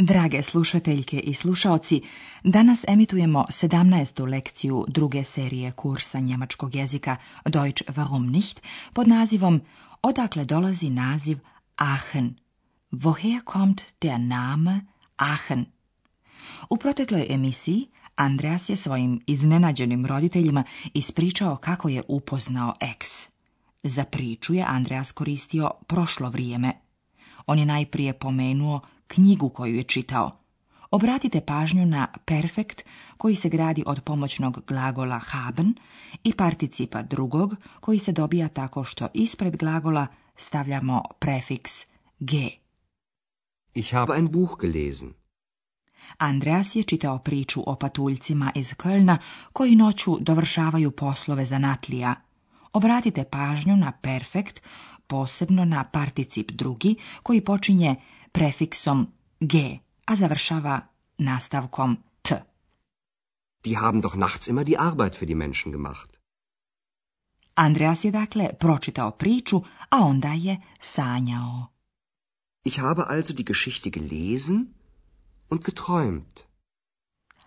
Drage slušateljke i slušaoci, danas emitujemo 17. lekciju druge serije kursa njemačkog jezika Deutsch warum nicht pod nazivom Odakle dolazi naziv Aachen? Woher kommt der Name Aachen? U protekloj emisiji Andreas je svojim iznenađenim roditeljima ispričao kako je upoznao eks. Za priču je Andreas koristio prošlo vrijeme. On je najprije pomenuo knjigu koju je čitao. Obratite pažnju na perfekt koji se gradi od pomoćnog glagola haben i participa drugog koji se dobija tako što ispred glagola stavljamo prefiks g. Ich habe ein Buch gelesen. Andreas je čitao priču o patuljcima iz Kölna koji noću dovršavaju poslove za Natlija. Obratite pažnju na perfekt, posebno na particip drugi koji počinje prefiksom g, a završava nastavkom t. Die haben doch nachts immer die Arbeit für die Menschen gemacht. Andreas je dakle pročitao priču, a onda je sanjao. Ich habe also die Geschichte gelesen und geträumt.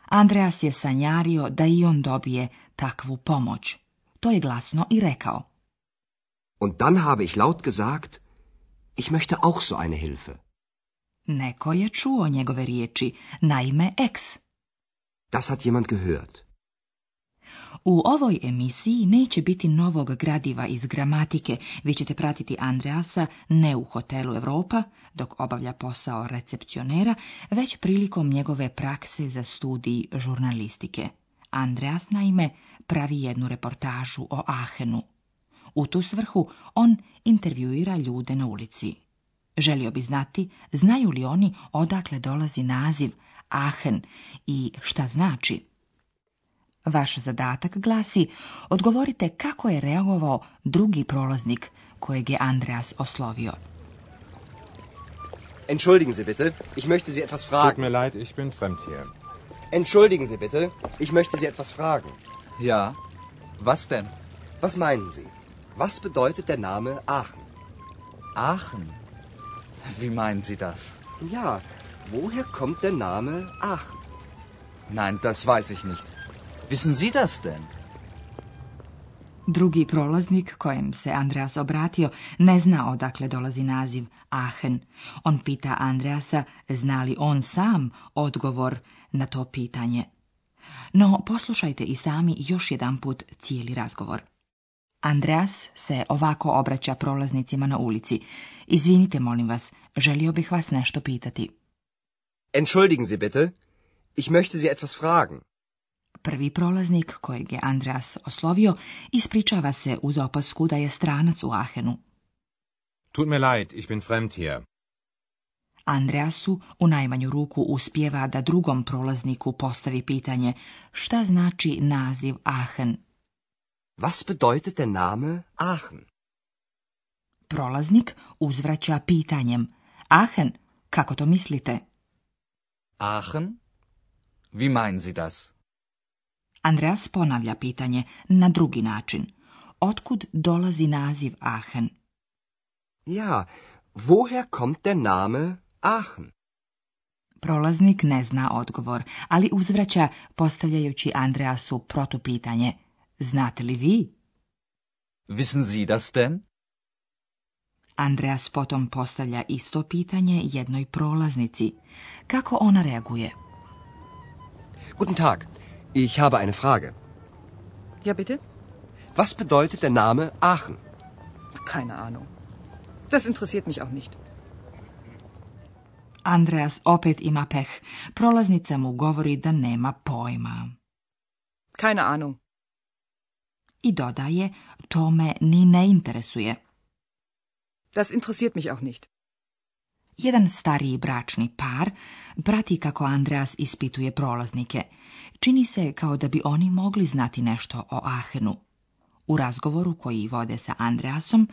Andreas je sanjario da i on dobije takvu pomoć to je glasno i rekao. Und dann habe ich laut gesagt, ich möchte auch so eine Hilfe. Neko je čuo njegove riječi, naime ex. Das hat jemand gehört. U ovoj emisiji neće biti novog gradiva iz gramatike, vi ćete pratiti Andreasa ne u hotelu Europa, dok obavlja posao recepcionera, već prilikom njegove prakse za studij žurnalistike. Andreas naime pravi jednu reportažu o Ahenu. U tu svrhu on intervjuira ljude na ulici. Želio bi znati znaju li oni odakle dolazi naziv Ahen i šta znači. Vaš zadatak glasi odgovorite kako je reagovao drugi prolaznik kojeg je Andreas oslovio. Entschuldigen Sie bitte, ich möchte Sie etwas fragen. Tut mir leid, ich bin fremd hier. Entschuldigen Sie bitte, ich möchte Sie etwas fragen. Ja. Was denn? Was meinen Sie? Was bedeutet der Name Aachen? Aachen? Wie meinen Sie das? Ja, woher kommt der Name Aachen? Nein, das weiß ich nicht. Wissen Sie das denn? Drugi prolaznik kojem se Andreas obratio ne zna odakle dolazi naziv Aachen. On pita Andreasa zna li on sam odgovor na to pitanje. No poslušajte i sami još jedanput cijeli razgovor. Andreas se ovako obraća prolaznicima na ulici. Izvinite, molim vas, želio bih vas nešto pitati. Entschuldigen Sie bitte, ich möchte Sie etwas fragen. Prvi prolaznik kojeg je Andreas oslovio ispričava se uz opasku da je stranac u Ahenu. Tut mir leid, ich bin fremd hier. Andreasu u najmanju ruku uspjeva da drugom prolazniku postavi pitanje šta znači naziv Aachen. Was bedeutet der Name Aachen? Prolaznik uzvraća pitanjem Aachen, kako to mislite? Aachen? Wie meinen Sie das? Andreas ponavlja pitanje na drugi način. Otkud dolazi naziv Aachen? Ja, woher kommt der Name Aachen. Prolaznik ne zna odgovor, ali uzvraća postavljajući Andreasu protupitanje. Znate li vi? Wissen Sie das denn? Andreas potom postavlja isto pitanje jednoj prolaznici. Kako ona reaguje? Guten Tag, ich habe eine Frage. Ja, bitte? Was bedeutet der Name Aachen? Keine Ahnung. Das interessiert mich auch nicht. Andreas opet ima peh. Prolaznica mu govori da nema pojma. Keine Ahnung. I dodaje, to me ni ne interesuje. Das interessiert mich auch nicht. Jedan stariji bračni par prati kako Andreas ispituje prolaznike. Čini se kao da bi oni mogli znati nešto o Ahenu. U razgovoru koji vode sa Andreasom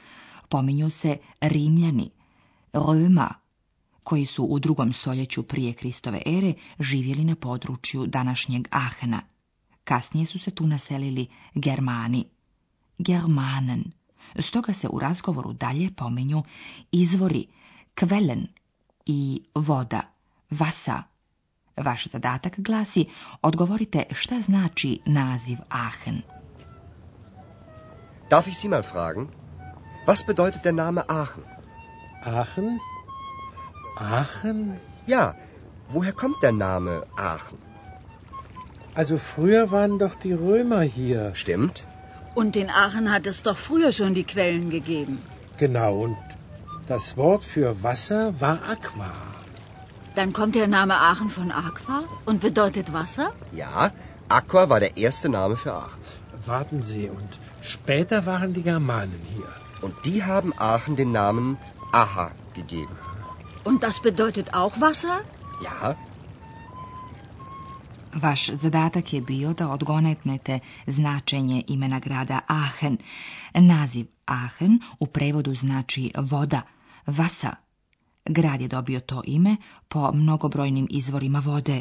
pominju se Rimljani, Roma, koji su u drugom stoljeću prije Kristove ere živjeli na području današnjeg Ahena. Kasnije su se tu naselili Germani. Germanen. Stoga se u razgovoru dalje pominju izvori kvelen i voda, vasa. Vaš zadatak glasi odgovorite šta znači naziv Aachen. Darf ich Sie mal fragen, was bedeutet der Name Aachen? Aachen Aachen? Ja, woher kommt der Name Aachen? Also früher waren doch die Römer hier. Stimmt. Und in Aachen hat es doch früher schon die Quellen gegeben. Genau, und das Wort für Wasser war Aqua. Dann kommt der Name Aachen von Aqua und bedeutet Wasser? Ja, Aqua war der erste Name für Aachen. Warten Sie, und später waren die Germanen hier. Und die haben Aachen den Namen Aha gegeben. Und das bedeutet auch Wasser? Ja. Vaš zadatak je bio da odgonetnete značenje imena grada Aachen. Naziv Aachen u prevodu znači voda, vasa. Grad je dobio to ime po mnogobrojnim izvorima vode.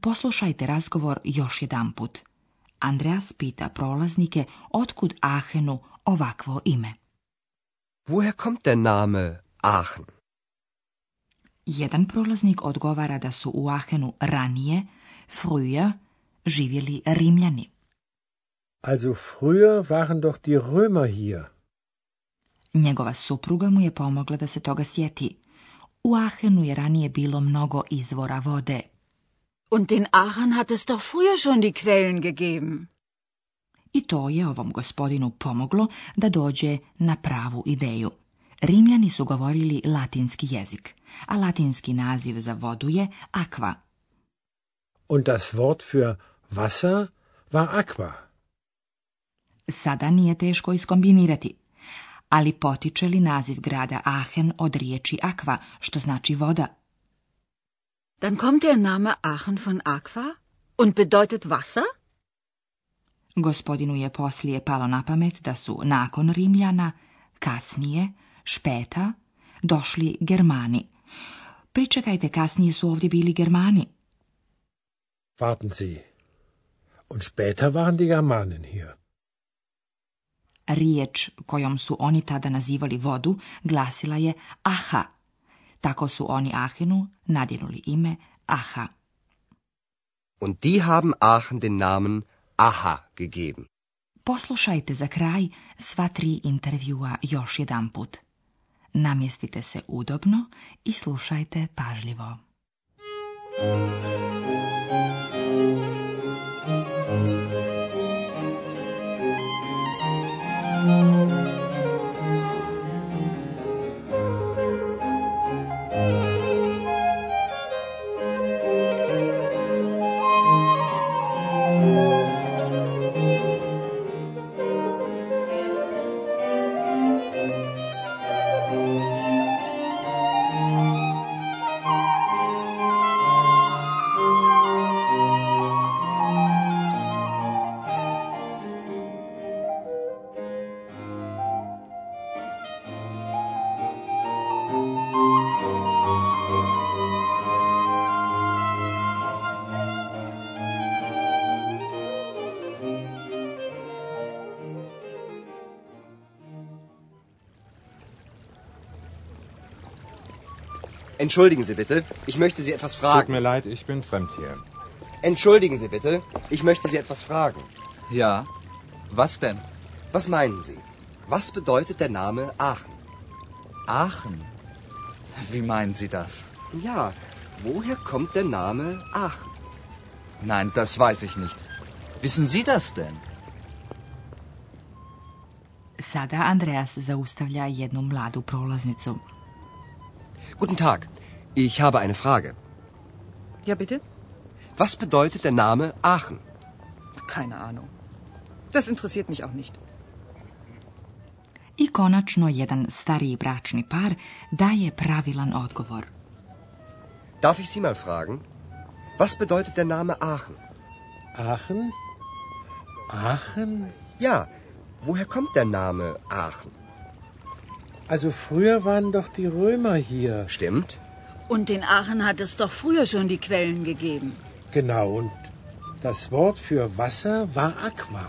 Poslušajte razgovor još jedanput. Andreas pita prolaznike otkud Aachenu ovakvo ime. Woher kommt der Name Aachen? Jedan prolaznik odgovara da su u Ahenu ranije, früher, živjeli Rimljani. Also früher waren doch die Römer hier. Njegova supruga mu je pomogla da se toga sjeti. U Ahenu je ranije bilo mnogo izvora vode. Und in Aachen hat es doch früher schon die Quellen gegeben. I to je ovom gospodinu pomoglo da dođe na pravu ideju. Rimljani su govorili latinski jezik, a latinski naziv za vodu je aqua. Und das Wort für Wasser war aqua. Sada nije teško iskombinirati. Ali potiče li naziv grada Aachen od riječi aqua, što znači voda? Dann kommt der Name Aachen von aqua und bedeutet Wasser? Gospodinu je poslije palo na pamet da su nakon Rimljana kasnije Špeta došli Germani. Pričekajte, kasnije su ovdje bili Germani. Warten Sie. Und später waren die Germanen hier. Riječ kojom su oni tada nazivali vodu glasila je aha. Tako su oni Ahenu nadjenuli ime aha. Und die haben Aachen den Namen aha gegeben. Poslušajte za kraj sva tri intervjua još jedan put. Namjestite se udobno i slušajte pažljivo. Entschuldigen Sie bitte, ich möchte Sie etwas fragen. Tut mir leid, ich bin fremd hier. Entschuldigen Sie bitte, ich möchte Sie etwas fragen. Ja, was denn? Was meinen Sie? Was bedeutet der Name Aachen? Aachen? Wie meinen Sie das? Ja, woher kommt der Name Aachen? Nein, das weiß ich nicht. Wissen Sie das denn? Sada Andreas zaustavlja jednu mladu prolaznicu. Guten Tag. Ich habe eine Frage. Ja, bitte? Was bedeutet der Name Aachen? Keine Ahnung. Das interessiert mich auch nicht. I konačno jedan stariji bračni par daje pravilan odgovor. Darf ich Sie mal fragen, was bedeutet der Name Aachen? Aachen? Aachen? Ja, woher kommt der Name Aachen? Also früher waren doch die Römer hier. Stimmt. Und in Aachen hat es doch früher schon die Quellen gegeben. Genau, und das Wort für Wasser war Aqua.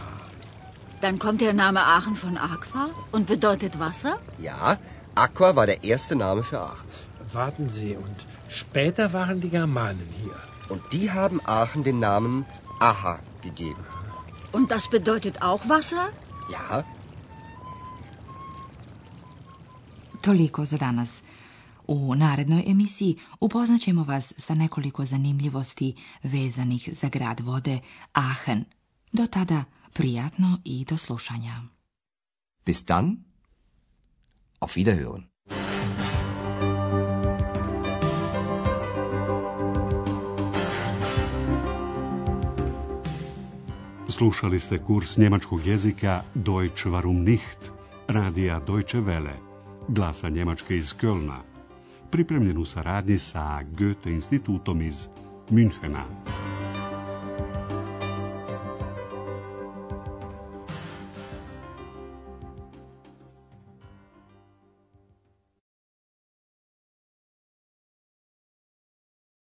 Dann kommt der Name Aachen von Aqua und bedeutet Wasser? Ja, Aqua war der erste Name für Aachen. Warten Sie, und später waren die Germanen hier. Und die haben Aachen den Namen Aha gegeben. Und das bedeutet auch Wasser? Ja, Toliko za danas. U narednoj emisiji upoznaćemo vas sa nekoliko zanimljivosti vezanih za grad vode Aachen. Do tada prijatno i do slušanja. Bis dann. Auf Wiederhören. Slušali ste kurs njemačkog jezika Deutsch warum nicht, radija Deutsche Welle. glasa Njemačke iz Kölna, pripremljen v saradnji sa Goethe institutom iz Münchena.